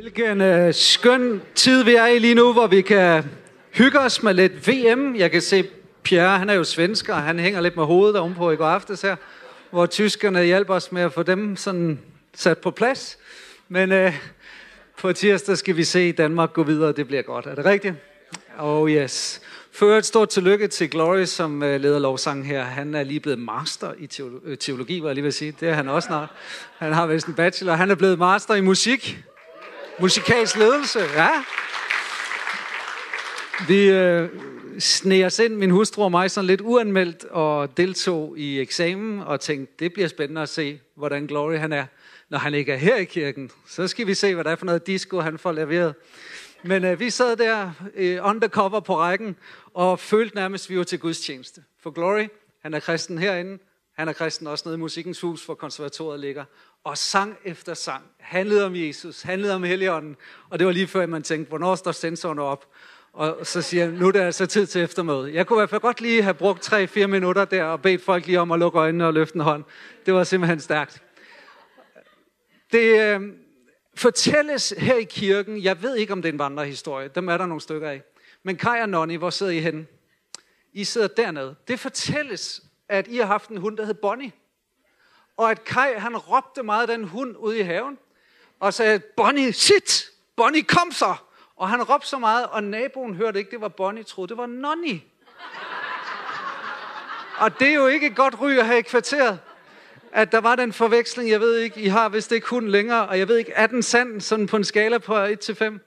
Hvilken øh, skøn tid vi er i lige nu, hvor vi kan hygge os med lidt VM. Jeg kan se Pierre, han er jo svensker, han hænger lidt med hovedet ovenpå i går aftes her, hvor tyskerne hjælper os med at få dem sådan sat på plads. Men øh, på tirsdag skal vi se Danmark gå videre, det bliver godt. Er det rigtigt? Oh yes. Før et stort tillykke til Glory, som øh, leder lovsangen her. Han er lige blevet master i øh, teologi, var jeg lige at sige. Det er han også snart. Han har vist en bachelor. Han er blevet master i musik. Musikalsk ledelse, ja. Vi øh, sneg os ind, min hustru og mig, sådan lidt uanmeldt og deltog i eksamen og tænkte, det bliver spændende at se, hvordan Glory han er, når han ikke er her i kirken. Så skal vi se, hvad der er for noget disco, han får leveret. Men øh, vi sad der øh, undercover på rækken og følte nærmest, at vi var til gudstjeneste. For Glory, han er kristen herinde, han er kristen også nede i Musikkens Hus, hvor konservatoriet ligger. Og sang efter sang handlede om Jesus, handlede om Helligånden. Og det var lige før, man tænkte, hvornår står sensoren op? Og så siger jeg, nu er det altså tid til eftermøde. Jeg kunne i hvert fald godt lige have brugt 3-4 minutter der og bedt folk lige om at lukke øjnene og løfte en hånd. Det var simpelthen stærkt. Det øh, fortælles her i kirken, jeg ved ikke om det er en vandrehistorie, dem er der nogle stykker af. Men Kai og Nonny, hvor sidder I henne? I sidder dernede. Det fortælles, at I har haft en hund, der hed Bonnie. Og at Kai, han råbte meget den hund ude i haven. Og sagde, Bonnie, sit! Bonnie, kom så! Og han råbte så meget, og naboen hørte ikke, det var Bonnie, troede, det var Nonny. Og det er jo ikke et godt ry at have i kvarteret at der var den forveksling, jeg ved ikke, I har vist ikke hund længere, og jeg ved ikke, er den sand, sådan på en skala på 1 til 5?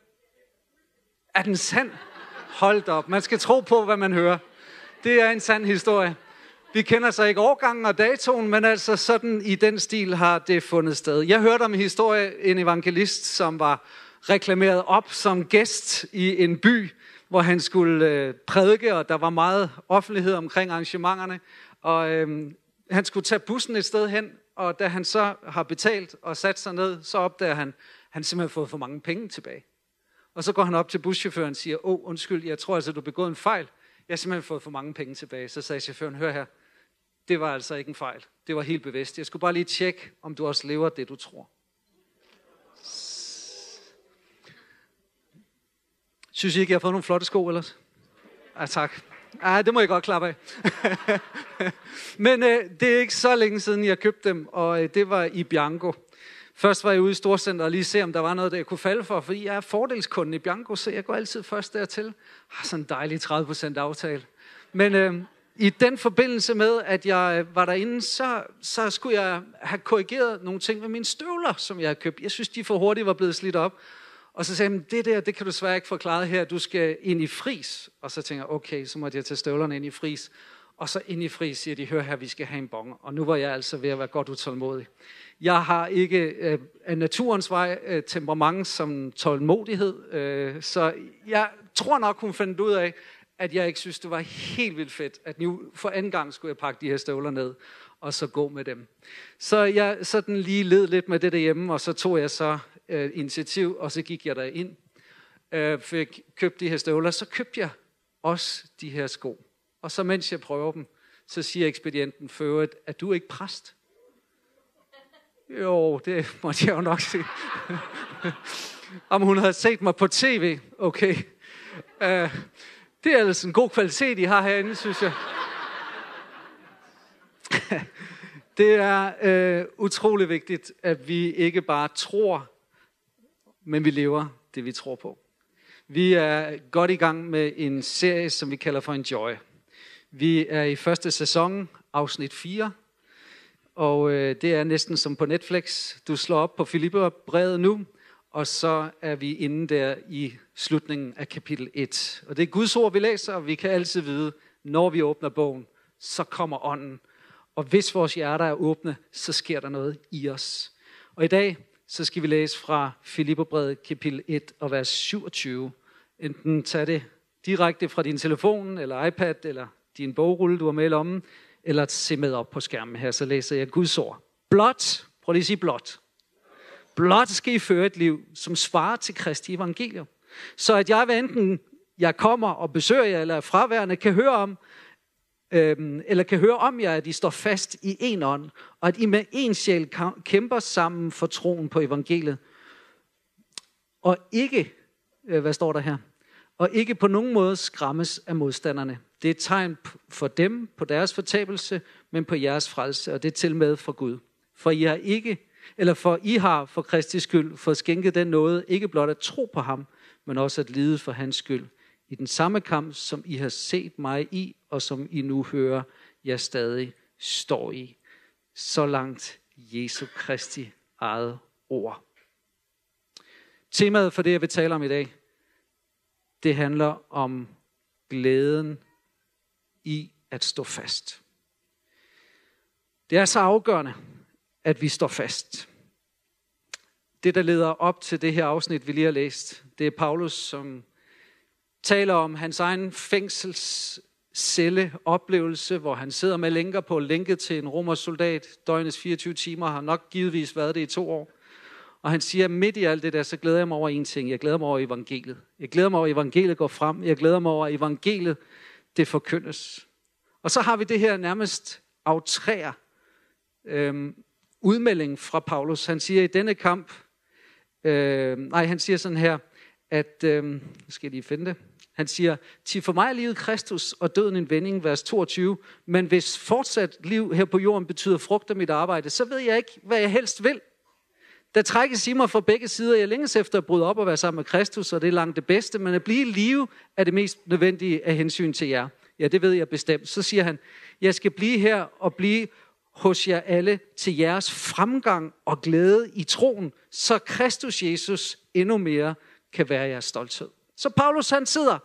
Er den sand? Hold op, man skal tro på, hvad man hører. Det er en sand historie. Vi kender så ikke årgangen og datoen, men altså sådan i den stil har det fundet sted. Jeg hørte om en historie, en evangelist, som var reklameret op som gæst i en by, hvor han skulle øh, prædike, og der var meget offentlighed omkring arrangementerne. Og øhm, han skulle tage bussen et sted hen, og da han så har betalt og sat sig ned, så opdager han, at han simpelthen har fået for mange penge tilbage. Og så går han op til buschaufføren og siger, åh, undskyld, jeg tror altså, du har begået en fejl. Jeg har simpelthen fået for mange penge tilbage. Så sagde chaufføren, hør her, det var altså ikke en fejl. Det var helt bevidst. Jeg skulle bare lige tjekke, om du også lever det, du tror. Synes I ikke, jeg har fået nogle flotte sko ellers? Ja, tak. Ja, det må jeg godt klappe af. Men øh, det er ikke så længe siden, jeg købte dem, og øh, det var i Bianco. Først var jeg ude i Storcenter og lige se, om der var noget, der jeg kunne falde for, fordi jeg er fordelskunden i Bianco, så jeg går altid først dertil. Har sådan en dejlig 30% aftale. Men øh, i den forbindelse med, at jeg var derinde, så, så skulle jeg have korrigeret nogle ting med mine støvler, som jeg havde købt. Jeg synes, de for hurtigt var blevet slidt op. Og så sagde han, det der, det kan du svært ikke forklare her, du skal ind i fris. Og så tænker jeg, okay, så må jeg tage støvlerne ind i fris. Og så ind i fris siger de, hør her, vi skal have en bong. Og nu var jeg altså ved at være godt utålmodig. Jeg har ikke øh, af naturens vej øh, temperament som tålmodighed, øh, så jeg tror nok, hun fandt ud af, at jeg ikke synes, det var helt vildt fedt, at nu for anden gang skulle jeg pakke de her støvler ned, og så gå med dem. Så jeg sådan lige led lidt med det derhjemme, og så tog jeg så øh, initiativ, og så gik jeg der ind, øh, fik købt de her støvler, så købte jeg også de her sko. Og så mens jeg prøver dem, så siger ekspedienten for at du er ikke præst? Jo, det måtte jeg jo nok sige. Om hun havde set mig på tv, okay. Uh, det er ellers en god kvalitet, I har herinde, synes jeg. det er øh, utrolig vigtigt, at vi ikke bare tror, men vi lever det, vi tror på. Vi er godt i gang med en serie, som vi kalder for Enjoy. Vi er i første sæson, afsnit 4, og øh, det er næsten som på Netflix. Du slår op på Filipperbrevet nu, og så er vi inde der i slutningen af kapitel 1. Og det er Guds ord, vi læser, og vi kan altid vide, når vi åbner bogen, så kommer ånden. Og hvis vores hjerter er åbne, så sker der noget i os. Og i dag, så skal vi læse fra Filipperbrevet kapitel 1 og vers 27. Enten tag det direkte fra din telefon, eller iPad, eller din bogrulle, du har med i lommen, eller se med op på skærmen her, så læser jeg Guds ord. Blot, prøv lige at sige blot. Blot skal I føre et liv, som svarer til Kristi evangelium. Så at jeg, hvad enten jeg kommer og besøger jer, eller er fraværende, kan høre om, øhm, eller kan høre om jer, at I står fast i en ånd, og at I med en sjæl kæmper sammen for troen på evangeliet. og ikke, øh, hvad står der her? Og ikke på nogen måde skræmmes af modstanderne. Det er et tegn for dem, på deres fortabelse, men på jeres frelse, og det er til med for Gud. For I har ikke, eller for I har for Kristi skyld fået skænket den noget, ikke blot at tro på ham, men også at lide for hans skyld. I den samme kamp, som I har set mig i, og som I nu hører, jeg stadig står i. Så langt Jesu Kristi eget ord. Temaet for det, jeg vil tale om i dag, det handler om glæden i at stå fast. Det er så afgørende, at vi står fast. Det, der leder op til det her afsnit, vi lige har læst, det er Paulus, som taler om hans egen fængselscelle oplevelse, hvor han sidder med lænker på, lænket til en romersk soldat. Døgnets 24 timer har nok givetvis været det i to år. Og han siger, midt i alt det der, så glæder jeg mig over en ting. Jeg glæder mig over evangeliet. Jeg glæder mig over, at evangeliet går frem. Jeg glæder mig over, at evangeliet, det forkyndes. Og så har vi det her nærmest aftræer øhm, udmelding fra Paulus. Han siger, i denne kamp, øh, nej, han siger sådan her, at, øh, skal jeg lige finde det, han siger, til for mig er livet Kristus og døden en vending, vers 22. Men hvis fortsat liv her på jorden betyder frugt af mit arbejde, så ved jeg ikke, hvad jeg helst vil. Der trækkes i mig fra begge sider. Jeg længes efter at bryde op og være sammen med Kristus, og det er langt det bedste. Men at blive i live er det mest nødvendige af hensyn til jer. Ja, det ved jeg bestemt. Så siger han, jeg skal blive her og blive hos jer alle til jeres fremgang og glæde i troen, så Kristus Jesus endnu mere kan være jeres stolthed. Så Paulus han sidder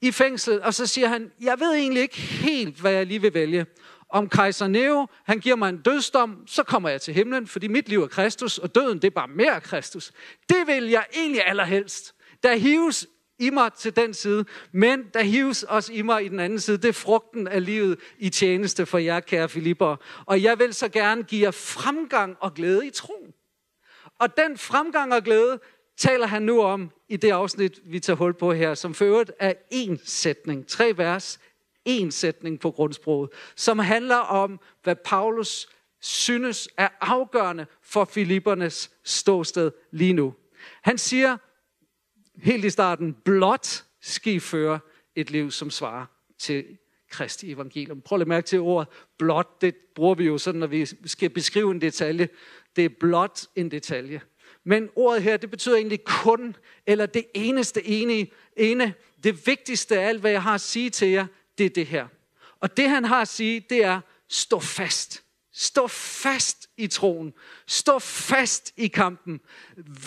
i fængsel, og så siger han, jeg ved egentlig ikke helt, hvad jeg lige vil vælge. Om kejser Neo, han giver mig en dødsdom, så kommer jeg til himlen, fordi mit liv er Kristus, og døden det er bare mere Kristus. Det vil jeg egentlig allerhelst. Der hives i mig til den side, men der hives også i mig i den anden side. Det er frugten af livet i tjeneste for jer, kære Filipper. Og jeg vil så gerne give jer fremgang og glæde i troen. Og den fremgang og glæde taler han nu om i det afsnit, vi tager hul på her, som for øvrigt er en sætning, tre vers, en sætning på grundsproget, som handler om, hvad Paulus synes er afgørende for Filippernes ståsted lige nu. Han siger, helt i starten, blot skal I føre et liv, som svarer til Kristi evangelium. Prøv at mærke til ordet blot. Det bruger vi jo sådan, når vi skal beskrive en detalje. Det er blot en detalje. Men ordet her, det betyder egentlig kun, eller det eneste ene, ene, det vigtigste af alt, hvad jeg har at sige til jer, det er det her. Og det han har at sige, det er, stå fast. Stå fast i troen. Stå fast i kampen.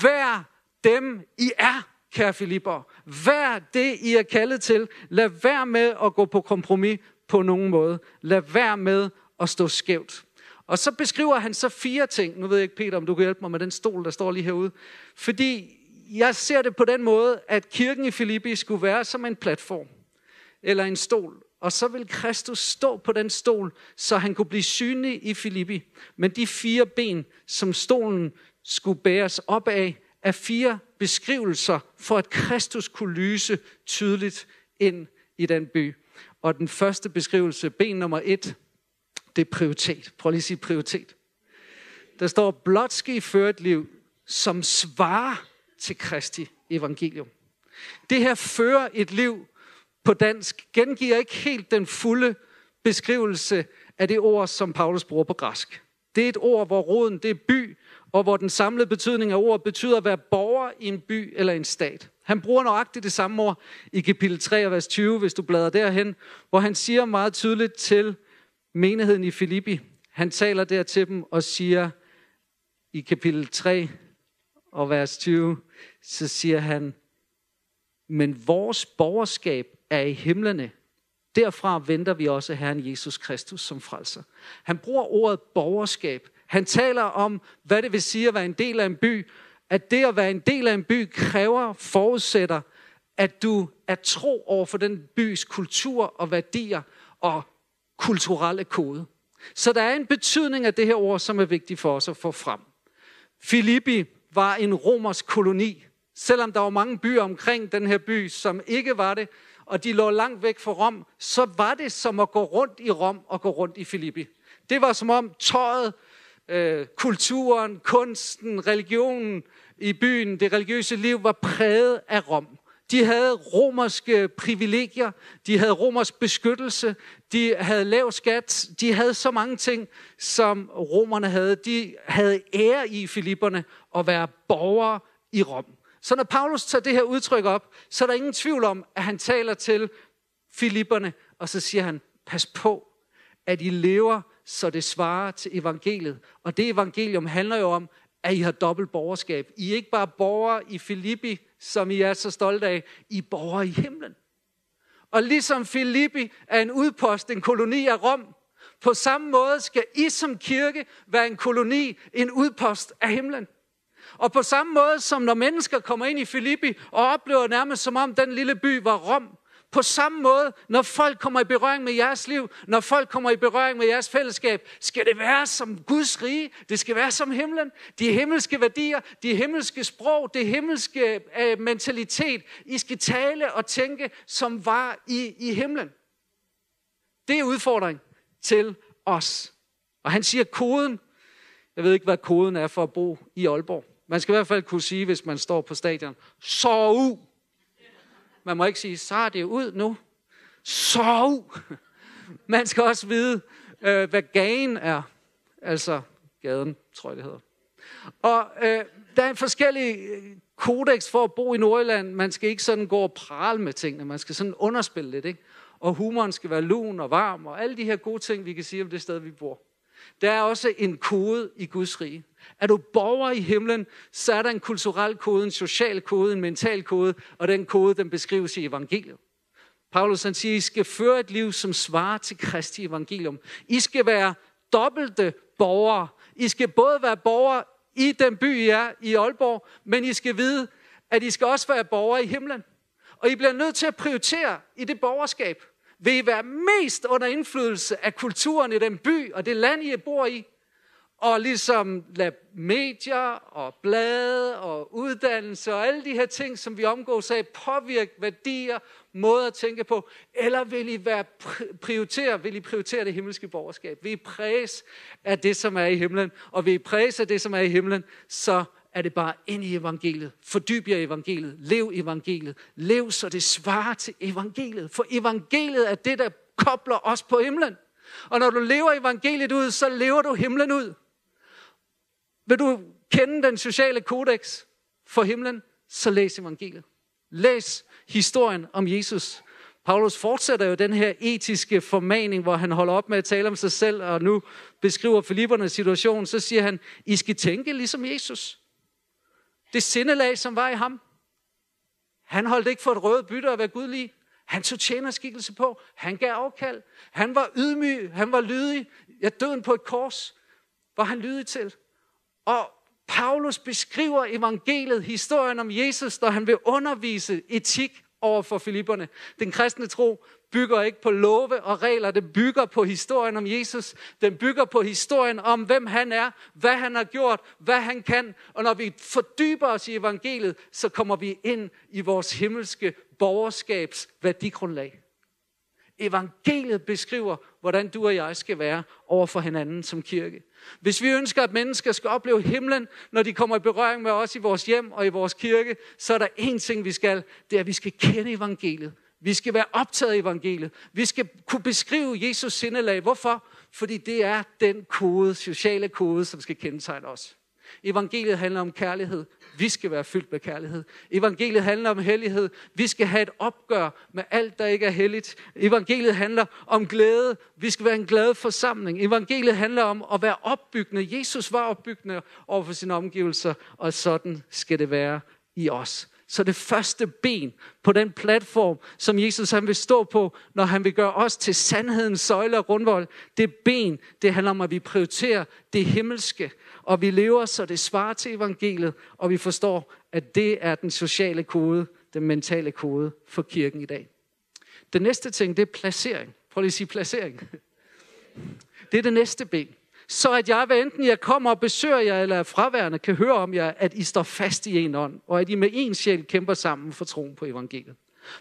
Vær dem, I er kære Filipper. Vær det, I er kaldet til. Lad være med at gå på kompromis på nogen måde. Lad være med at stå skævt. Og så beskriver han så fire ting. Nu ved jeg ikke, Peter, om du kan hjælpe mig med den stol, der står lige herude. Fordi jeg ser det på den måde, at kirken i Filippi skulle være som en platform. Eller en stol. Og så vil Kristus stå på den stol, så han kunne blive synlig i Filippi. Men de fire ben, som stolen skulle bæres op af, af fire beskrivelser for, at Kristus kunne lyse tydeligt ind i den by. Og den første beskrivelse, ben nummer et, det er prioritet. Prøv lige at sige prioritet. Der står, blot skal I føre et liv, som svarer til Kristi evangelium. Det her fører et liv på dansk, gengiver ikke helt den fulde beskrivelse af det ord, som Paulus bruger på græsk. Det er et ord, hvor roden det er by, og hvor den samlede betydning af ordet betyder at være borger i en by eller en stat. Han bruger nøjagtigt det samme ord i kapitel 3, vers 20, hvis du bladrer derhen, hvor han siger meget tydeligt til menigheden i Filippi. Han taler der til dem og siger i kapitel 3 og vers 20, så siger han, men vores borgerskab er i himlene. Derfra venter vi også Herren Jesus Kristus som frelser. Han bruger ordet borgerskab han taler om, hvad det vil sige at være en del af en by. At det at være en del af en by kræver, forudsætter, at du er tro over for den bys kultur og værdier og kulturelle kode. Så der er en betydning af det her ord, som er vigtigt for os at få frem. Filippi var en romersk koloni, selvom der var mange byer omkring den her by, som ikke var det, og de lå langt væk fra Rom, så var det som at gå rundt i Rom og gå rundt i Filippi. Det var som om tøjet øh, kulturen, kunsten, religionen, i byen, det religiøse liv, var præget af Rom. De havde romerske privilegier, de havde romersk beskyttelse, de havde lav skat, de havde så mange ting, som romerne havde. De havde ære i Filipperne at være borgere i Rom. Så når Paulus tager det her udtryk op, så er der ingen tvivl om, at han taler til Filipperne, og så siger han, pas på, at I lever, så det svarer til evangeliet. Og det evangelium handler jo om, at I har dobbelt borgerskab. I er ikke bare borgere i Filippi, som I er så stolte af. I er borgere i himlen. Og ligesom Filippi er en udpost, en koloni af Rom, på samme måde skal I som kirke være en koloni, en udpost af himlen. Og på samme måde som når mennesker kommer ind i Filippi og oplever nærmest som om den lille by var Rom, på samme måde, når folk kommer i berøring med jeres liv, når folk kommer i berøring med jeres fællesskab, skal det være som Guds rige. Det skal være som himlen. De himmelske værdier, de himmelske sprog, det himmelske øh, mentalitet. I skal tale og tænke, som var i, i himlen. Det er udfordring til os. Og han siger koden. Jeg ved ikke, hvad koden er for at bo i Aalborg. Man skal i hvert fald kunne sige, hvis man står på stadion, sov man må ikke sige, så er det ud nu. Sov! Man skal også vide, øh, hvad gagen er. Altså gaden, tror jeg det hedder. Og øh, der er en forskellig øh, kodex for at bo i Nordjylland. Man skal ikke sådan gå og prale med tingene. Man skal sådan underspille lidt. Ikke? Og humoren skal være lun og varm, og alle de her gode ting, vi kan sige om det sted, vi bor. Der er også en kode i Guds rige. Er du borger i himlen, så er der en kulturel kode, en social kode, en mental kode, og den kode, den beskrives i evangeliet. Paulus han siger, I skal føre et liv, som svarer til Kristi evangelium. I skal være dobbelte borgere. I skal både være borgere i den by, I er, i Aalborg, men I skal vide, at I skal også være borgere i himlen. Og I bliver nødt til at prioritere i det borgerskab. Vil I være mest under indflydelse af kulturen i den by og det land, I bor i? Og ligesom lade medier og blade og uddannelse og alle de her ting, som vi omgås af, påvirke værdier, måder at tænke på, eller vil I, være prioritere, vil I prioritere det himmelske borgerskab? Vil I præse af det, som er i himlen? Og vil I præse af det, som er i himlen, så er det bare ind i evangeliet. Fordyb jer evangeliet. Lev evangeliet. Lev, så det svarer til evangeliet. For evangeliet er det, der kobler os på himlen. Og når du lever evangeliet ud, så lever du himlen ud. Vil du kende den sociale kodex for himlen, så læs evangeliet. Læs historien om Jesus. Paulus fortsætter jo den her etiske formaning, hvor han holder op med at tale om sig selv, og nu beskriver Filippernes situation, så siger han, I skal tænke ligesom Jesus. Det sindelag, som var i ham. Han holdt ikke for et rødt bytte at være gudlig. Han tog tjenerskikkelse på. Han gav afkald. Han var ydmyg. Han var lydig. Jeg døden på et kors var han lydig til. Og Paulus beskriver evangeliet, historien om Jesus, når han vil undervise etik over for filipperne. Den kristne tro bygger ikke på love og regler, den bygger på historien om Jesus. Den bygger på historien om, hvem han er, hvad han har gjort, hvad han kan. Og når vi fordyber os i evangeliet, så kommer vi ind i vores himmelske borgerskabs værdigrundlag. Evangeliet beskriver, hvordan du og jeg skal være over for hinanden som kirke. Hvis vi ønsker, at mennesker skal opleve himlen, når de kommer i berøring med os i vores hjem og i vores kirke, så er der én ting, vi skal. Det er, at vi skal kende evangeliet. Vi skal være optaget af evangeliet. Vi skal kunne beskrive Jesus sindelag. Hvorfor? Fordi det er den kode, sociale kode, som skal kendetegne os. Evangeliet handler om kærlighed. Vi skal være fyldt med kærlighed. Evangeliet handler om hellighed. Vi skal have et opgør med alt, der ikke er helligt. Evangeliet handler om glæde. Vi skal være en glad forsamling. Evangeliet handler om at være opbyggende. Jesus var opbyggende over for sine omgivelser, og sådan skal det være i os. Så det første ben på den platform, som Jesus han vil stå på, når han vil gøre os til sandhedens søjle og rundvold. det ben, det handler om, at vi prioriterer det himmelske, og vi lever, så det svarer til evangeliet, og vi forstår, at det er den sociale kode, den mentale kode for kirken i dag. Den næste ting, det er placering. Prøv lige at sige placering. Det er det næste ben så at jeg, hvad enten jeg kommer og besøger jer, eller er fraværende, kan høre om jer, at I står fast i en ånd, og at I med en sjæl kæmper sammen for troen på evangeliet.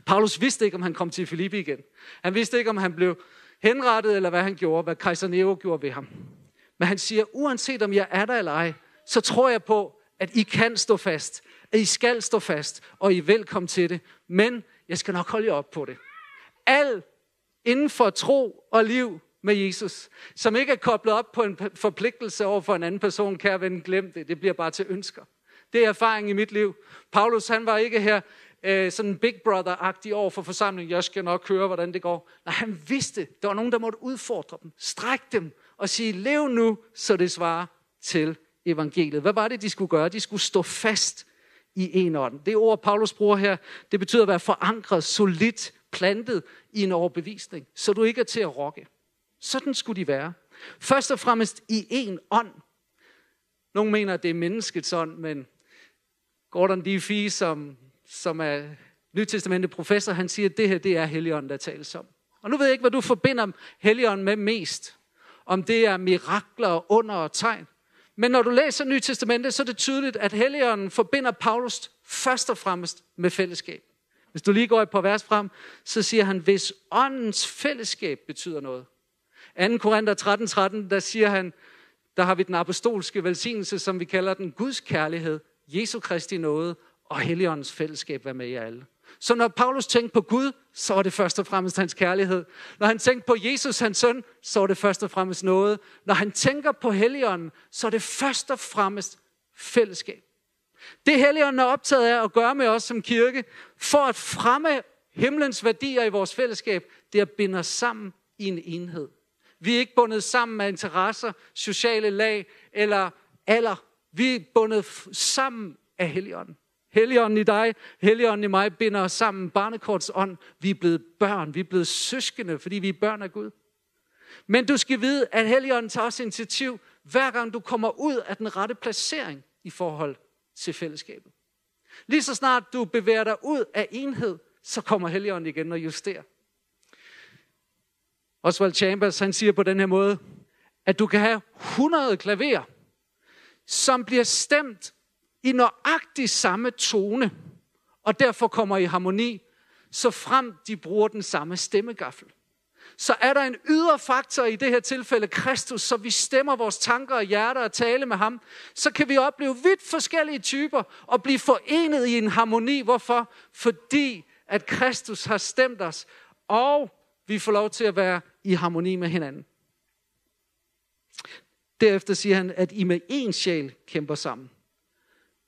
Paulus vidste ikke, om han kom til Filippi igen. Han vidste ikke, om han blev henrettet, eller hvad han gjorde, hvad kejser Nero gjorde ved ham. Men han siger, uanset om jeg er der eller ej, så tror jeg på, at I kan stå fast, at I skal stå fast, og I er velkommen til det. Men jeg skal nok holde jer op på det. Al inden for tro og liv med Jesus, som ikke er koblet op på en forpligtelse over for en anden person, kære ven, glem det. Det bliver bare til ønsker. Det er erfaring i mit liv. Paulus, han var ikke her øh, sådan Big Brother-agtig over for forsamlingen. Jeg skal nok høre, hvordan det går. Nej, han vidste, der var nogen, der måtte udfordre dem, strække dem og sige, lev nu, så det svarer til evangeliet. Hvad var det, de skulle gøre? De skulle stå fast i en ånd. Det ord, Paulus bruger her, det betyder at være forankret, solidt, plantet i en overbevisning, så du ikke er til at rokke. Sådan skulle de være. Først og fremmest i en ånd. Nogle mener, at det er menneskets ånd, men Gordon D. Fee, som, som er Nytestamentet professor, han siger, at det her det er Helligånden, der tales om. Og nu ved jeg ikke, hvad du forbinder Helligånden med mest. Om det er mirakler, under og tegn. Men når du læser Nye Testamentet, så er det tydeligt, at Helligånden forbinder Paulus først og fremmest med fællesskab. Hvis du lige går et par vers frem, så siger han, hvis åndens fællesskab betyder noget. 2. Korinther 13, 13, der siger han, der har vi den apostolske velsignelse, som vi kalder den Guds kærlighed, Jesu Kristi nåde og Helligåndens fællesskab være med jer alle. Så når Paulus tænkte på Gud, så var det først og fremmest hans kærlighed. Når han tænkte på Jesus, hans søn, så var det først og fremmest noget. Når han tænker på Helligånden, så er det først og fremmest fællesskab. Det Helligånden er optaget af at gøre med os som kirke, for at fremme himlens værdier i vores fællesskab, det er at binde os sammen i en enhed. Vi er ikke bundet sammen af interesser, sociale lag eller alder. Vi er bundet sammen af Helligånden. Helligånden i dig, Helligånden i mig binder os sammen. Barnekorts ånd. Vi er blevet børn. Vi er blevet søskende, fordi vi er børn af Gud. Men du skal vide, at Helligånden tager også initiativ, hver gang du kommer ud af den rette placering i forhold til fællesskabet. Lige så snart du bevæger dig ud af enhed, så kommer Helligånden igen og justerer. Oswald Chambers han siger på den her måde, at du kan have 100 klaver, som bliver stemt i nøjagtig samme tone, og derfor kommer i harmoni, så frem de bruger den samme stemmegaffel. Så er der en ydre faktor i det her tilfælde, Kristus, så vi stemmer vores tanker og hjerter og tale med ham, så kan vi opleve vidt forskellige typer og blive forenet i en harmoni. Hvorfor? Fordi at Kristus har stemt os, og vi får lov til at være i harmoni med hinanden. Derefter siger han, at I med én sjæl kæmper sammen.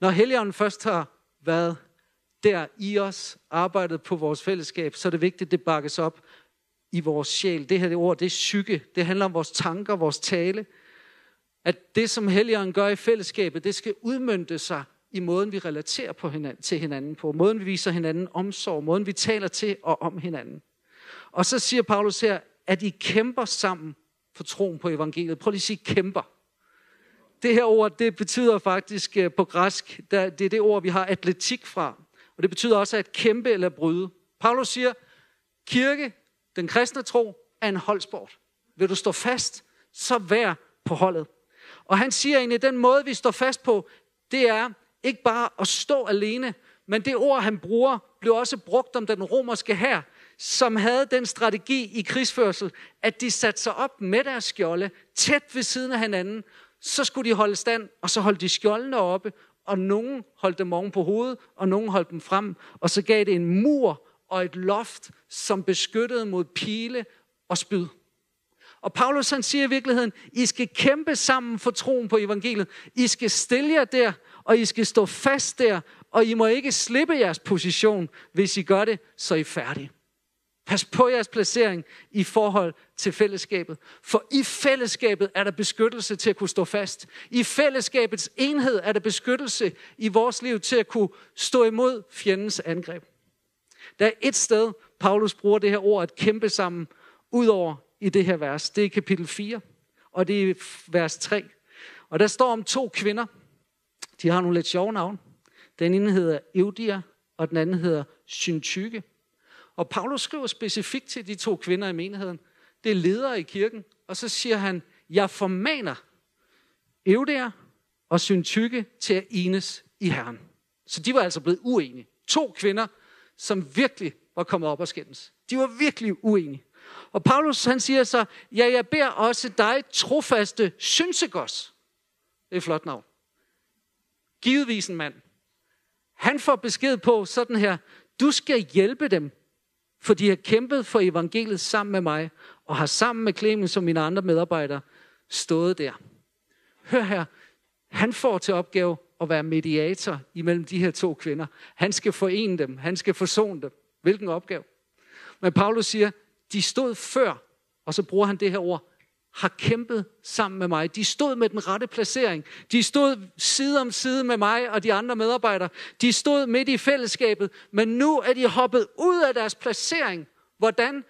Når Helligånden først har været der i os, arbejdet på vores fællesskab, så er det vigtigt, at det bakkes op i vores sjæl. Det her det ord, det er psyke. Det handler om vores tanker, vores tale. At det, som Helligånden gør i fællesskabet, det skal udmønte sig i måden, vi relaterer på hinanden, til hinanden på. Måden, vi viser hinanden omsorg. Måden, vi taler til og om hinanden. Og så siger Paulus her, at I kæmper sammen for troen på evangeliet. Prøv lige at sige kæmper. Det her ord, det betyder faktisk øh, på græsk, det er det ord, vi har atletik fra. Og det betyder også at kæmpe eller bryde. Paulus siger, kirke, den kristne tro, er en holdsport. Vil du stå fast, så vær på holdet. Og han siger egentlig, at den måde, vi står fast på, det er ikke bare at stå alene, men det ord, han bruger, blev også brugt om den romerske hær, som havde den strategi i krigsførsel, at de satte sig op med deres skjolde, tæt ved siden af hinanden, så skulle de holde stand, og så holdt de skjoldene oppe, og nogen holdt dem oven på hovedet, og nogen holdt dem frem, og så gav det en mur og et loft, som beskyttede mod pile og spyd. Og Paulus han siger i virkeligheden, I skal kæmpe sammen for troen på evangeliet. I skal stille jer der, og I skal stå fast der, og I må ikke slippe jeres position. Hvis I gør det, så er I færdige. Pas på jeres placering i forhold til fællesskabet. For i fællesskabet er der beskyttelse til at kunne stå fast. I fællesskabets enhed er der beskyttelse i vores liv til at kunne stå imod fjendens angreb. Der er et sted, Paulus bruger det her ord at kæmpe sammen, udover i det her vers. Det er kapitel 4, og det er vers 3. Og der står om to kvinder. De har nogle lidt sjove navn. Den ene hedder Eudia, og den anden hedder Syntyke. Og Paulus skriver specifikt til de to kvinder i menigheden. Det er ledere i kirken. Og så siger han, jeg formaner Eudia og Syntykke til at enes i Herren. Så de var altså blevet uenige. To kvinder, som virkelig var kommet op og skændes. De var virkelig uenige. Og Paulus han siger så, ja, jeg beder også dig, trofaste Synsegos. Det er et flot navn. givetvis en mand. Han får besked på sådan her, du skal hjælpe dem, for de har kæmpet for evangeliet sammen med mig, og har sammen med Clemens og mine andre medarbejdere stået der. Hør her, han får til opgave at være mediator imellem de her to kvinder. Han skal forene dem, han skal forsone dem. Hvilken opgave? Men Paulus siger, de stod før, og så bruger han det her ord, har kæmpet sammen med mig. De stod med den rette placering. De stod side om side med mig og de andre medarbejdere. De stod midt i fællesskabet, men nu er de hoppet ud af deres placering. Hvordan?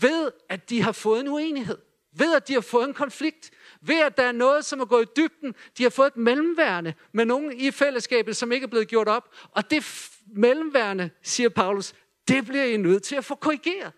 Ved, at de har fået en uenighed. Ved, at de har fået en konflikt. Ved, at der er noget, som er gået i dybden. De har fået et mellemværende med nogen i fællesskabet, som ikke er blevet gjort op. Og det mellemværende, siger Paulus, det bliver I nødt til at få korrigeret.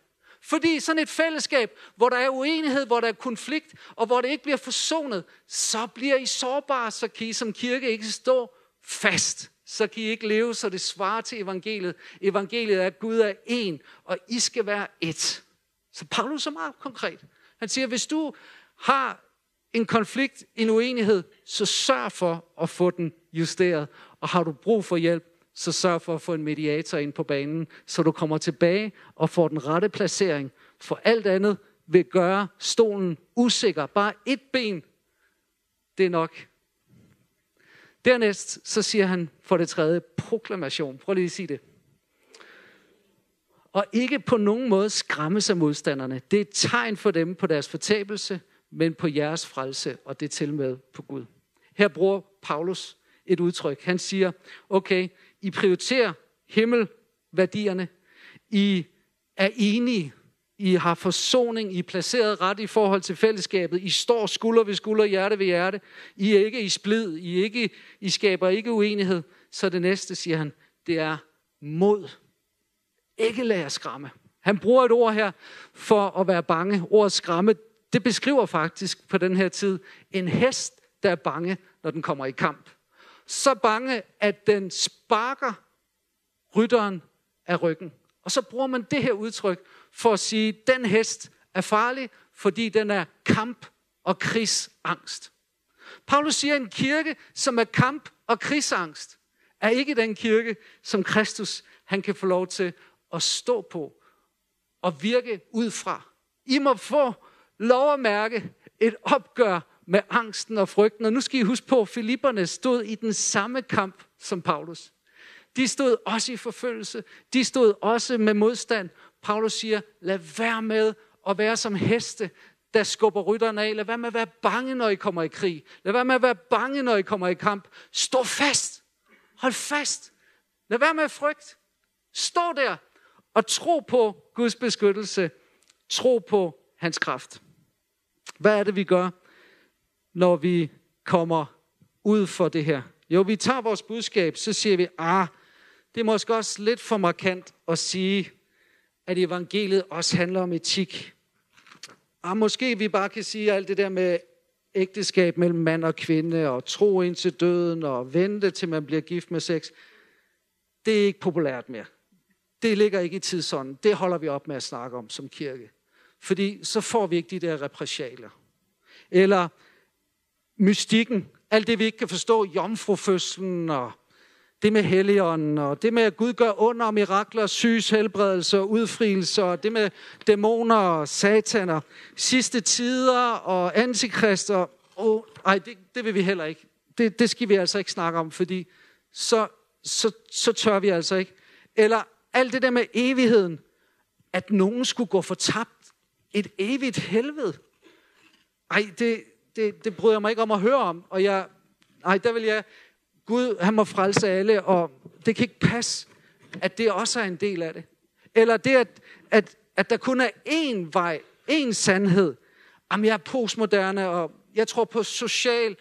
Fordi sådan et fællesskab, hvor der er uenighed, hvor der er konflikt, og hvor det ikke bliver forsonet, så bliver I sårbare, så kan I som kirke ikke stå fast. Så kan I ikke leve, så det svarer til evangeliet. Evangeliet er, at Gud er en, og I skal være et. Så Paulus er meget konkret. Han siger, hvis du har en konflikt, en uenighed, så sørg for at få den justeret. Og har du brug for hjælp, så sørg for at få en mediator ind på banen, så du kommer tilbage og får den rette placering. For alt andet vil gøre stolen usikker. Bare et ben, det er nok. Dernæst så siger han for det tredje proklamation. Prøv lige at sige det. Og ikke på nogen måde skræmme sig modstanderne. Det er et tegn for dem på deres fortabelse, men på jeres frelse, og det til med på Gud. Her bruger Paulus et udtryk. Han siger, okay, i prioriterer himmelværdierne. I er enige. I har forsoning. I er placeret ret i forhold til fællesskabet. I står skulder ved skulder, hjerte ved hjerte. I er ikke i splid. I, er ikke, I skaber ikke uenighed. Så det næste, siger han, det er mod. Ikke lad jer skræmme. Han bruger et ord her for at være bange. Ordet skræmme, det beskriver faktisk på den her tid en hest, der er bange, når den kommer i kamp så bange, at den sparker rytteren af ryggen. Og så bruger man det her udtryk for at sige, at den hest er farlig, fordi den er kamp- og krigsangst. Paulus siger, at en kirke, som er kamp- og krigsangst, er ikke den kirke, som Kristus han kan få lov til at stå på og virke ud fra. I må få lov at mærke et opgør med angsten og frygten. Og nu skal I huske på, at Filipperne stod i den samme kamp som Paulus. De stod også i forfølgelse. De stod også med modstand. Paulus siger, lad være med at være som heste, der skubber rytterne af. Lad være med at være bange, når I kommer i krig. Lad være med at være bange, når I kommer i kamp. Stå fast. Hold fast. Lad være med at frygte. Stå der og tro på Guds beskyttelse. Tro på hans kraft. Hvad er det, vi gør? Når vi kommer ud for det her? Jo, vi tager vores budskab, så siger vi, ah, det er måske også lidt for markant at sige, at evangeliet også handler om etik. Ah, måske vi bare kan sige alt det der med ægteskab mellem mand og kvinde, og tro ind til døden, og vente til man bliver gift med sex. Det er ikke populært mere. Det ligger ikke i tidsånden. Det holder vi op med at snakke om som kirke. Fordi så får vi ikke de der repressalier. Eller mystikken, alt det vi ikke kan forstå, jomfrufødslen og det med helligånden, og det med at Gud gør under mirakler, syges helbredelse og udfrielse, og det med dæmoner og sataner, sidste tider og antikrister. Oh, ej, det, det vil vi heller ikke. Det, det skal vi altså ikke snakke om, fordi så, så, så tør vi altså ikke. Eller alt det der med evigheden, at nogen skulle gå fortabt. Et evigt helvede. Ej, det, det, det bryder jeg mig ikke om at høre om. Og jeg, nej, der vil jeg, Gud, han må frelse alle, og det kan ikke passe, at det også er en del af det. Eller det, at, at, at der kun er én vej, én sandhed. Jamen, jeg er postmoderne, og jeg tror på social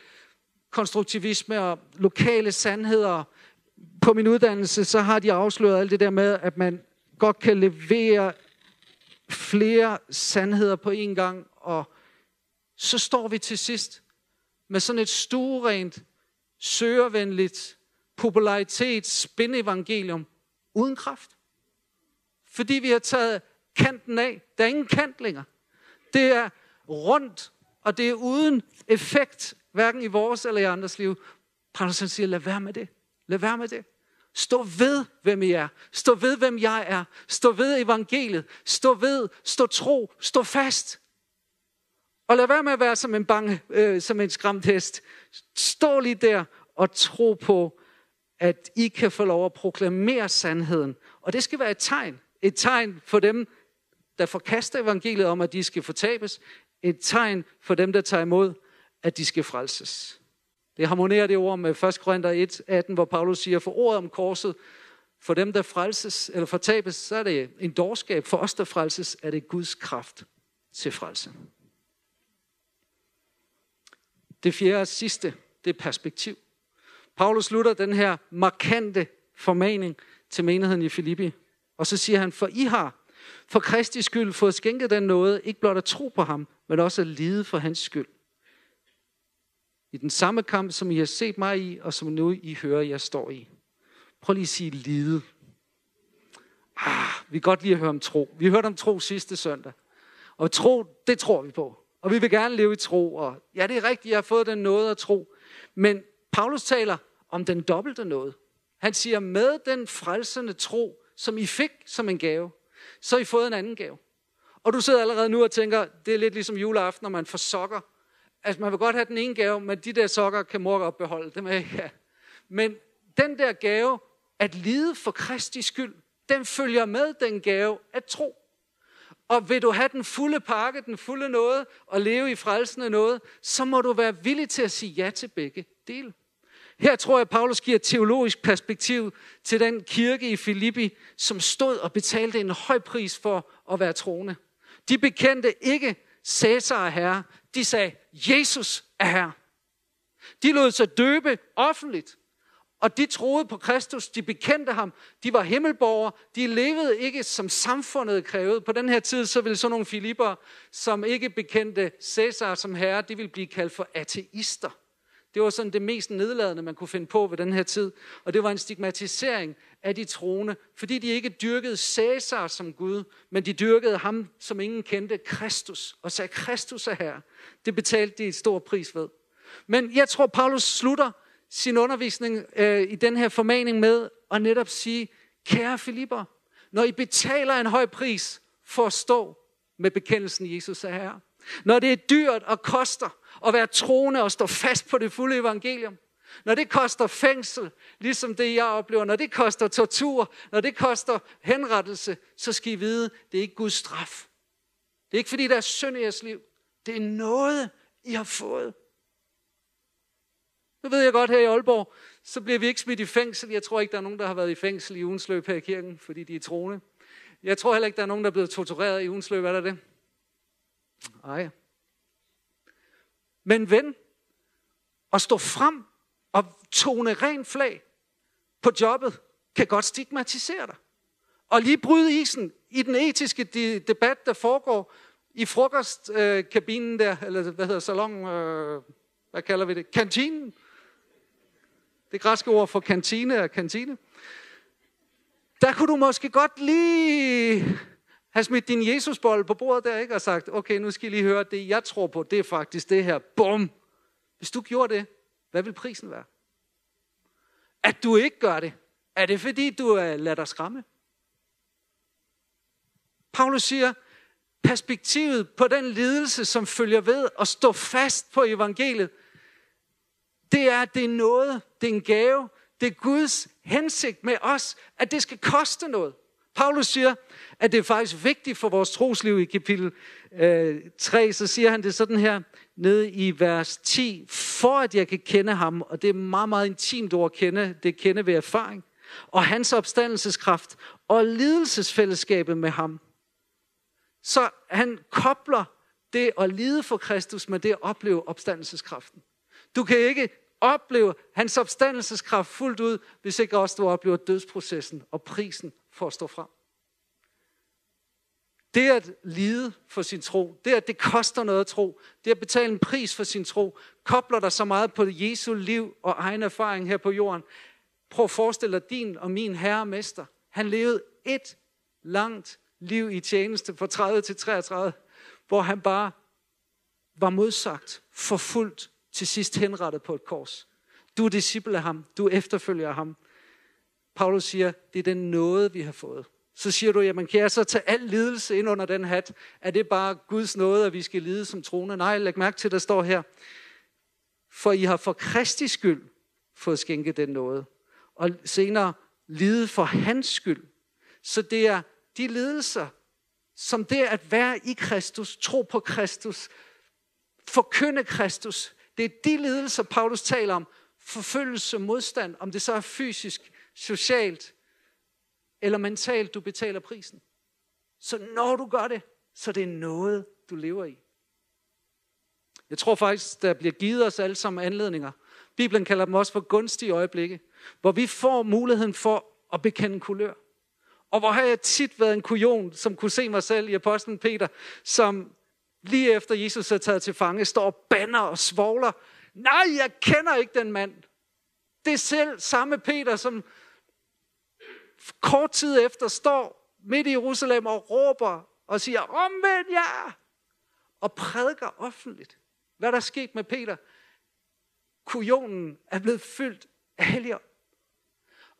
konstruktivisme og lokale sandheder. På min uddannelse, så har de afsløret alt det der med, at man godt kan levere flere sandheder på én gang, og så står vi til sidst med sådan et stuerent, søgervenligt, popularitet, spændevangelium uden kraft. Fordi vi har taget kanten af. Der er ingen kant længere. Det er rundt, og det er uden effekt, hverken i vores eller i andres liv. Paulus siger, lad være med det. Lad være med det. Stå ved, hvem I er. Stå ved, hvem jeg er. Stå ved evangeliet. Stå ved, stå tro, stå fast. Og lad være med at være som en bange, øh, som en skræmt hest. Stå lige der og tro på, at I kan få lov at proklamere sandheden. Og det skal være et tegn. Et tegn for dem, der forkaster evangeliet om, at de skal fortabes. Et tegn for dem, der tager imod, at de skal frelses. Det harmonerer det ord med 1. Korinther 1, 18, hvor Paulus siger, for ordet om korset, for dem, der frelses eller fortabes, så er det en dårskab. For os, der frelses, er det Guds kraft til frelse. Det fjerde og sidste, det er perspektiv. Paulus slutter den her markante formaning til menigheden i Filippi. Og så siger han, for I har for Kristi skyld fået skænket den noget, ikke blot at tro på ham, men også at lide for hans skyld. I den samme kamp, som I har set mig i, og som nu I hører, jeg står i. Prøv lige at sige lide. Ah, vi kan godt lige at høre om tro. Vi hørte om tro sidste søndag. Og tro, det tror vi på. Og vi vil gerne leve i tro. Og ja, det er rigtigt, jeg har fået den noget at tro. Men Paulus taler om den dobbelte noget. Han siger, med den frelsende tro, som I fik som en gave, så har I fået en anden gave. Og du sidder allerede nu og tænker, det er lidt ligesom juleaften, når man får sokker. Altså, man vil godt have den ene gave, men de der sokker kan mor godt beholde. Dem er, ja. Men den der gave, at lide for Kristi skyld, den følger med den gave at tro. Og vil du have den fulde pakke, den fulde noget, og leve i frelsende noget, så må du være villig til at sige ja til begge dele. Her tror jeg, at Paulus giver et teologisk perspektiv til den kirke i Filippi, som stod og betalte en høj pris for at være troende. De bekendte ikke Cæsar er herre. De sagde, Jesus er herre. De lod sig døbe offentligt. Og de troede på Kristus, de bekendte ham, de var himmelborgere, de levede ikke som samfundet krævede. På den her tid, så ville sådan nogle filipper, som ikke bekendte Cæsar som herre, de ville blive kaldt for ateister. Det var sådan det mest nedladende, man kunne finde på ved den her tid. Og det var en stigmatisering af de troende, fordi de ikke dyrkede Cæsar som Gud, men de dyrkede ham, som ingen kendte, Kristus, og sagde, Kristus er her. Det betalte de et stor pris ved. Men jeg tror, Paulus slutter sin undervisning øh, i den her formaning med at netop sige, kære Filipper, når I betaler en høj pris for at stå med bekendelsen, Jesus er her, når det er dyrt og koster, at være troende og stå fast på det fulde evangelium. Når det koster fængsel, ligesom det jeg oplever, når det koster tortur, når det koster henrettelse, så skal I vide, det er ikke Guds straf. Det er ikke fordi, der er synd i jeres liv. Det er noget, I har fået. Nu ved jeg godt, her i Aalborg, så bliver vi ikke smidt i fængsel. Jeg tror ikke, der er nogen, der har været i fængsel i ugens løb her i kirken, fordi de er troende. Jeg tror heller ikke, der er nogen, der er blevet tortureret i ugens løb. Er der det? Nej. Men ven, at stå frem og tone ren flag på jobbet, kan godt stigmatisere dig. Og lige bryde isen i den etiske debat, der foregår i frokostkabinen der, eller hvad hedder salon, øh, hvad kalder vi det? Kantinen. Det græske ord for kantine er kantine. Der kunne du måske godt lige have smidt din Jesusbold på bordet der, ikke? Og sagt, okay, nu skal I lige høre, det jeg tror på, det er faktisk det her. Bum! Hvis du gjorde det, hvad vil prisen være? At du ikke gør det, er det fordi, du er lader dig skræmme? Paulus siger, perspektivet på den lidelse, som følger ved at stå fast på evangeliet, det er, at det er noget, det er en gave, det er Guds hensigt med os, at det skal koste noget. Paulus siger, at det er faktisk vigtigt for vores trosliv i kapitel øh, 3, så siger han det sådan her, nede i vers 10, for at jeg kan kende ham, og det er meget, meget intimt ord at kende, det kende ved erfaring, og hans opstandelseskraft, og lidelsesfællesskabet med ham. Så han kobler det at lide for Kristus med det at opleve opstandelseskraften. Du kan ikke opleve hans opstandelseskraft fuldt ud, hvis ikke også du oplever dødsprocessen og prisen for at stå frem. Det at lide for sin tro, det at det koster noget at tro, det at betale en pris for sin tro, kobler dig så meget på Jesu liv og egen erfaring her på jorden. Prøv at forestille dig din og min herre og mester. Han levede et langt liv i tjeneste fra 30 til 33, hvor han bare var modsagt, forfulgt, til sidst henrettet på et kors. Du er disciple af ham. Du efterfølger ham. Paulus siger, det er den nåde, vi har fået. Så siger du, jamen kan jeg så tage al lidelse ind under den hat? Er det bare Guds nåde, at vi skal lide som troende? Nej, læg mærke til, der står her. For I har for Kristi skyld fået skænket den nåde. Og senere lide for hans skyld. Så det er de lidelser, som det at være i Kristus, tro på Kristus, forkynde Kristus, det er de lidelser, Paulus taler om. Forfølgelse, modstand, om det så er fysisk, socialt eller mentalt, du betaler prisen. Så når du gør det, så det er noget, du lever i. Jeg tror faktisk, der bliver givet os alle sammen anledninger. Bibelen kalder dem også for gunstige øjeblikke, hvor vi får muligheden for at bekende kulør. Og hvor har jeg tit været en kujon, som kunne se mig selv i apostlen Peter, som lige efter Jesus er taget til fange, står og banner og svogler. Nej, jeg kender ikke den mand. Det er selv samme Peter, som kort tid efter står midt i Jerusalem og råber og siger, omvend jer! Og prædiker offentligt. Hvad der er sket med Peter? Kujonen er blevet fyldt af helligånd.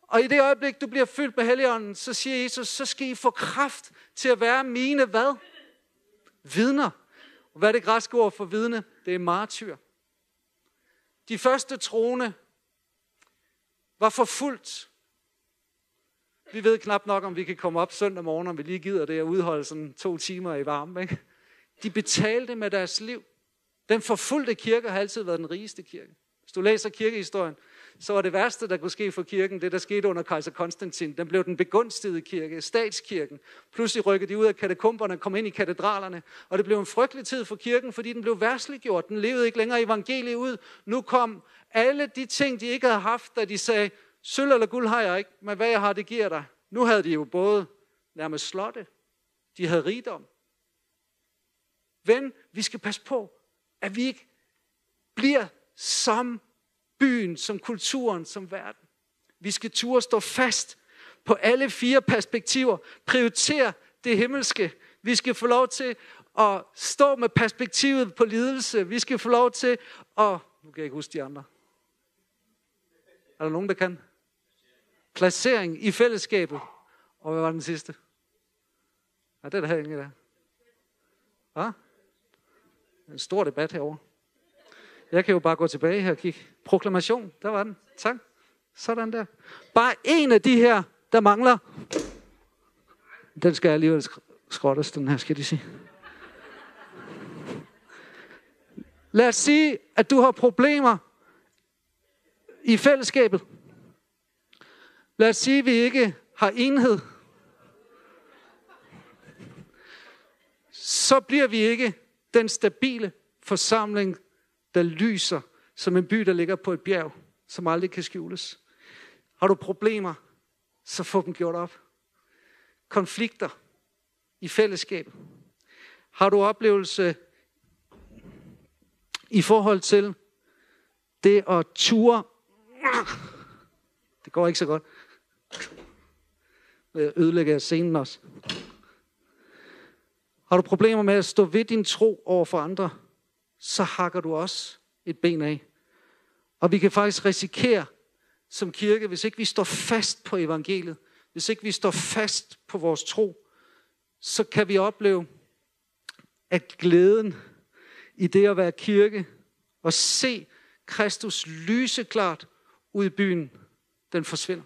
Og i det øjeblik, du bliver fyldt med helligånden, så siger Jesus, så skal I få kraft til at være mine hvad? Vidner. Og hvad er det græske ord for vidne? Det er martyr. De første troende var forfulgt. Vi ved knap nok, om vi kan komme op søndag morgen, om vi lige gider det at udholde sådan to timer i varme. Ikke? De betalte med deres liv. Den forfulgte kirke har altid været den rigeste kirke. Hvis du læser kirkehistorien, så var det værste, der kunne ske for kirken, det der skete under kejser Konstantin. Den blev den begunstigede kirke, statskirken. Pludselig rykkede de ud af katakomberne, kom ind i katedralerne, og det blev en frygtelig tid for kirken, fordi den blev værsliggjort. Den levede ikke længere evangeliet ud. Nu kom alle de ting, de ikke havde haft, da de sagde, sølv eller guld har jeg ikke, men hvad jeg har, det giver dig. Nu havde de jo både nærmest slotte, de havde rigdom. Ven, vi skal passe på, at vi ikke bliver som byen, som kulturen, som verden. Vi skal turde stå fast på alle fire perspektiver. Prioritere det himmelske. Vi skal få lov til at stå med perspektivet på lidelse. Vi skal få lov til at... Nu kan jeg ikke huske de andre. Er der nogen, der kan? Placering i fællesskabet. Og hvad var den sidste? Ja, det er der her ingen der. Hvad? En stor debat herovre. Jeg kan jo bare gå tilbage her og kigge. Proklamation, der var den. Tak. Sådan der. Bare en af de her, der mangler. Den skal alligevel skrottes, den her, skal de sige. Lad os sige, at du har problemer i fællesskabet. Lad os sige, at vi ikke har enhed. Så bliver vi ikke den stabile forsamling, der lyser som en by, der ligger på et bjerg, som aldrig kan skjules. Har du problemer, så få dem gjort op. Konflikter i fællesskab. Har du oplevelse i forhold til det at ture? Det går ikke så godt. Jeg ødelægger scenen også. Har du problemer med at stå ved din tro over for andre? Så hakker du også et ben af. Og vi kan faktisk risikere som kirke, hvis ikke vi står fast på evangeliet, hvis ikke vi står fast på vores tro, så kan vi opleve, at glæden i det at være kirke og se Kristus lyse klart ud i byen, den forsvinder.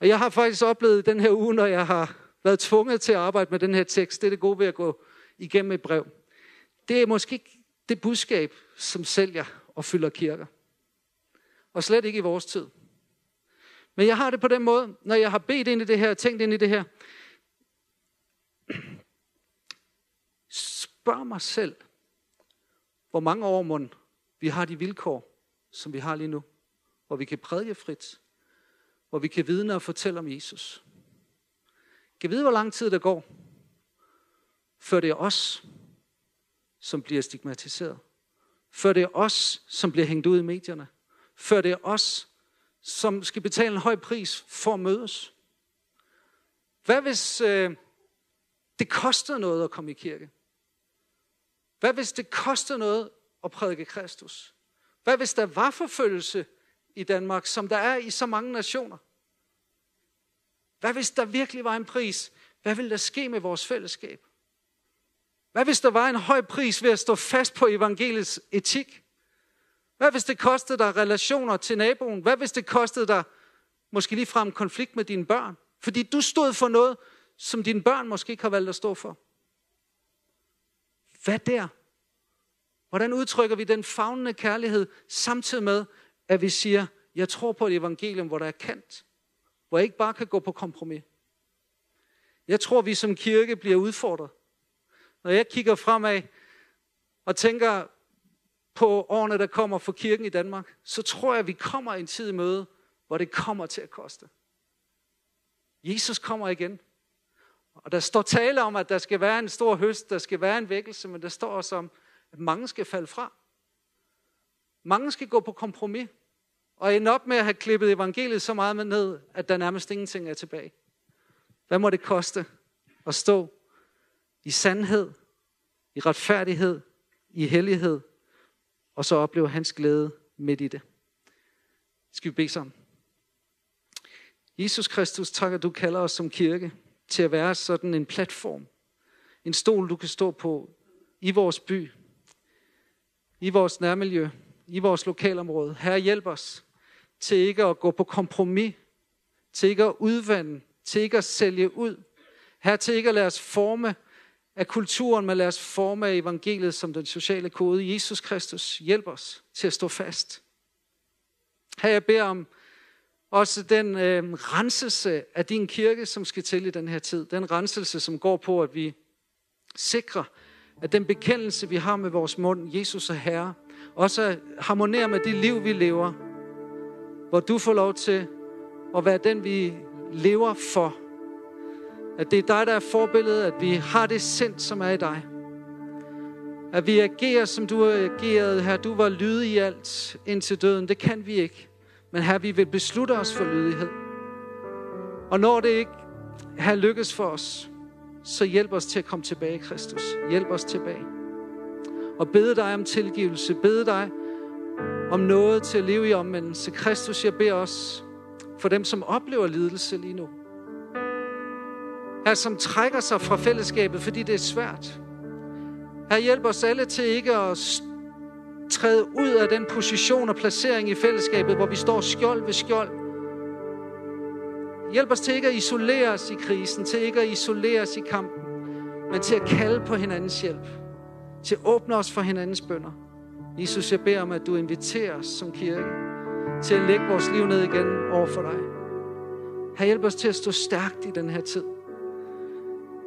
Og jeg har faktisk oplevet den her uge, når jeg har været tvunget til at arbejde med den her tekst, det er det gode ved at gå igennem et brev. Det er måske ikke det budskab, som sælger og fylder kirker. Og slet ikke i vores tid. Men jeg har det på den måde, når jeg har bedt ind i det her, tænkt ind i det her. Spørg mig selv, hvor mange år må vi har de vilkår, som vi har lige nu. Hvor vi kan prædike frit. Hvor vi kan vidne og fortælle om Jesus. Kan vide, hvor lang tid der går, før det er os, som bliver stigmatiseret. Før det er os, som bliver hængt ud i medierne. Før det er os, som skal betale en høj pris for at mødes. Hvad hvis øh, det koster noget at komme i kirke? Hvad hvis det koster noget at prædike Kristus? Hvad hvis der var forfølgelse i Danmark, som der er i så mange nationer. Hvad hvis der virkelig var en pris? Hvad ville der ske med vores fællesskab? Hvad hvis der var en høj pris ved at stå fast på evangeliets etik? Hvad hvis det kostede dig relationer til naboen? Hvad hvis det kostede dig måske ligefrem konflikt med dine børn? Fordi du stod for noget, som dine børn måske ikke har valgt at stå for. Hvad der? Hvordan udtrykker vi den fagnende kærlighed, samtidig med, at vi siger, jeg tror på et evangelium, hvor der er kant, hvor jeg ikke bare kan gå på kompromis. Jeg tror, vi som kirke bliver udfordret. Når jeg kigger fremad og tænker på årene, der kommer for kirken i Danmark, så tror jeg, at vi kommer i en tid i møde, hvor det kommer til at koste. Jesus kommer igen. Og der står tale om, at der skal være en stor høst, der skal være en vækkelse, men der står også om, at mange skal falde fra. Mange skal gå på kompromis og ende op med at have klippet evangeliet så meget med ned, at der nærmest ingenting er tilbage. Hvad må det koste at stå i sandhed, i retfærdighed, i hellighed, og så opleve hans glæde midt i det? Skal vi bede sammen? Jesus Kristus, tak at du kalder os som kirke til at være sådan en platform. En stol, du kan stå på i vores by, i vores nærmiljø, i vores lokalområde. Herre, hjælp os til ikke at gå på kompromis, til ikke at udvande, til ikke at sælge ud. Herre, til ikke at lade os forme af kulturen, men lad os forme af evangeliet som den sociale kode. Jesus Kristus, hjælp os til at stå fast. Her jeg beder om også den øh, renselse af din kirke, som skal til i den her tid. Den renselse, som går på, at vi sikrer, at den bekendelse, vi har med vores mund, Jesus er Herre, også harmonerer med det liv, vi lever, hvor du får lov til at være den, vi lever for. At det er dig, der er forbilledet, at vi har det sind, som er i dig. At vi agerer, som du har ageret her. Du var lydig i alt indtil døden. Det kan vi ikke. Men her vi vil beslutte os for lydighed. Og når det ikke har lykkes for os, så hjælp os til at komme tilbage, Kristus. Hjælp os tilbage. Og bede dig om tilgivelse. Bede dig om noget til at leve i omvendelse. Kristus, jeg beder os for dem, som oplever lidelse lige nu. Her, som trækker sig fra fællesskabet, fordi det er svært. Her hjælp os alle til ikke at træde ud af den position og placering i fællesskabet, hvor vi står skjold ved skjold. Hjælp os til ikke at isolere os i krisen, til ikke at isolere os i kampen, men til at kalde på hinandens hjælp, til at åbne os for hinandens bønder. Jesus, jeg beder om, at du inviterer os som kirke til at lægge vores liv ned igen over for dig. Her hjælp os til at stå stærkt i den her tid.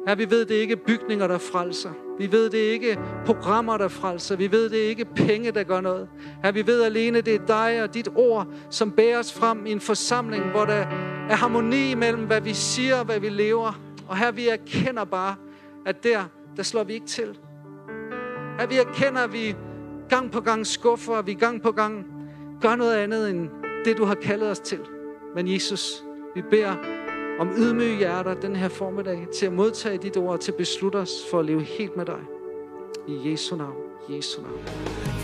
Her vi ved, det er ikke bygninger, der frelser. Vi ved, det er ikke programmer, der frelser. Vi ved, det er ikke penge, der gør noget. Her vi ved alene, det er dig og dit ord, som bærer os frem i en forsamling, hvor der er harmoni mellem, hvad vi siger og hvad vi lever. Og her vi erkender bare, at der, der slår vi ikke til. Her vi erkender, at vi gang på gang skuffer, og vi gang på gang gør noget andet end det, du har kaldet os til. Men Jesus, vi beder om ydmyge hjerter den her formiddag til at modtage dit ord og til at beslutte os for at leve helt med dig. I Jesu navn. Jesu navn.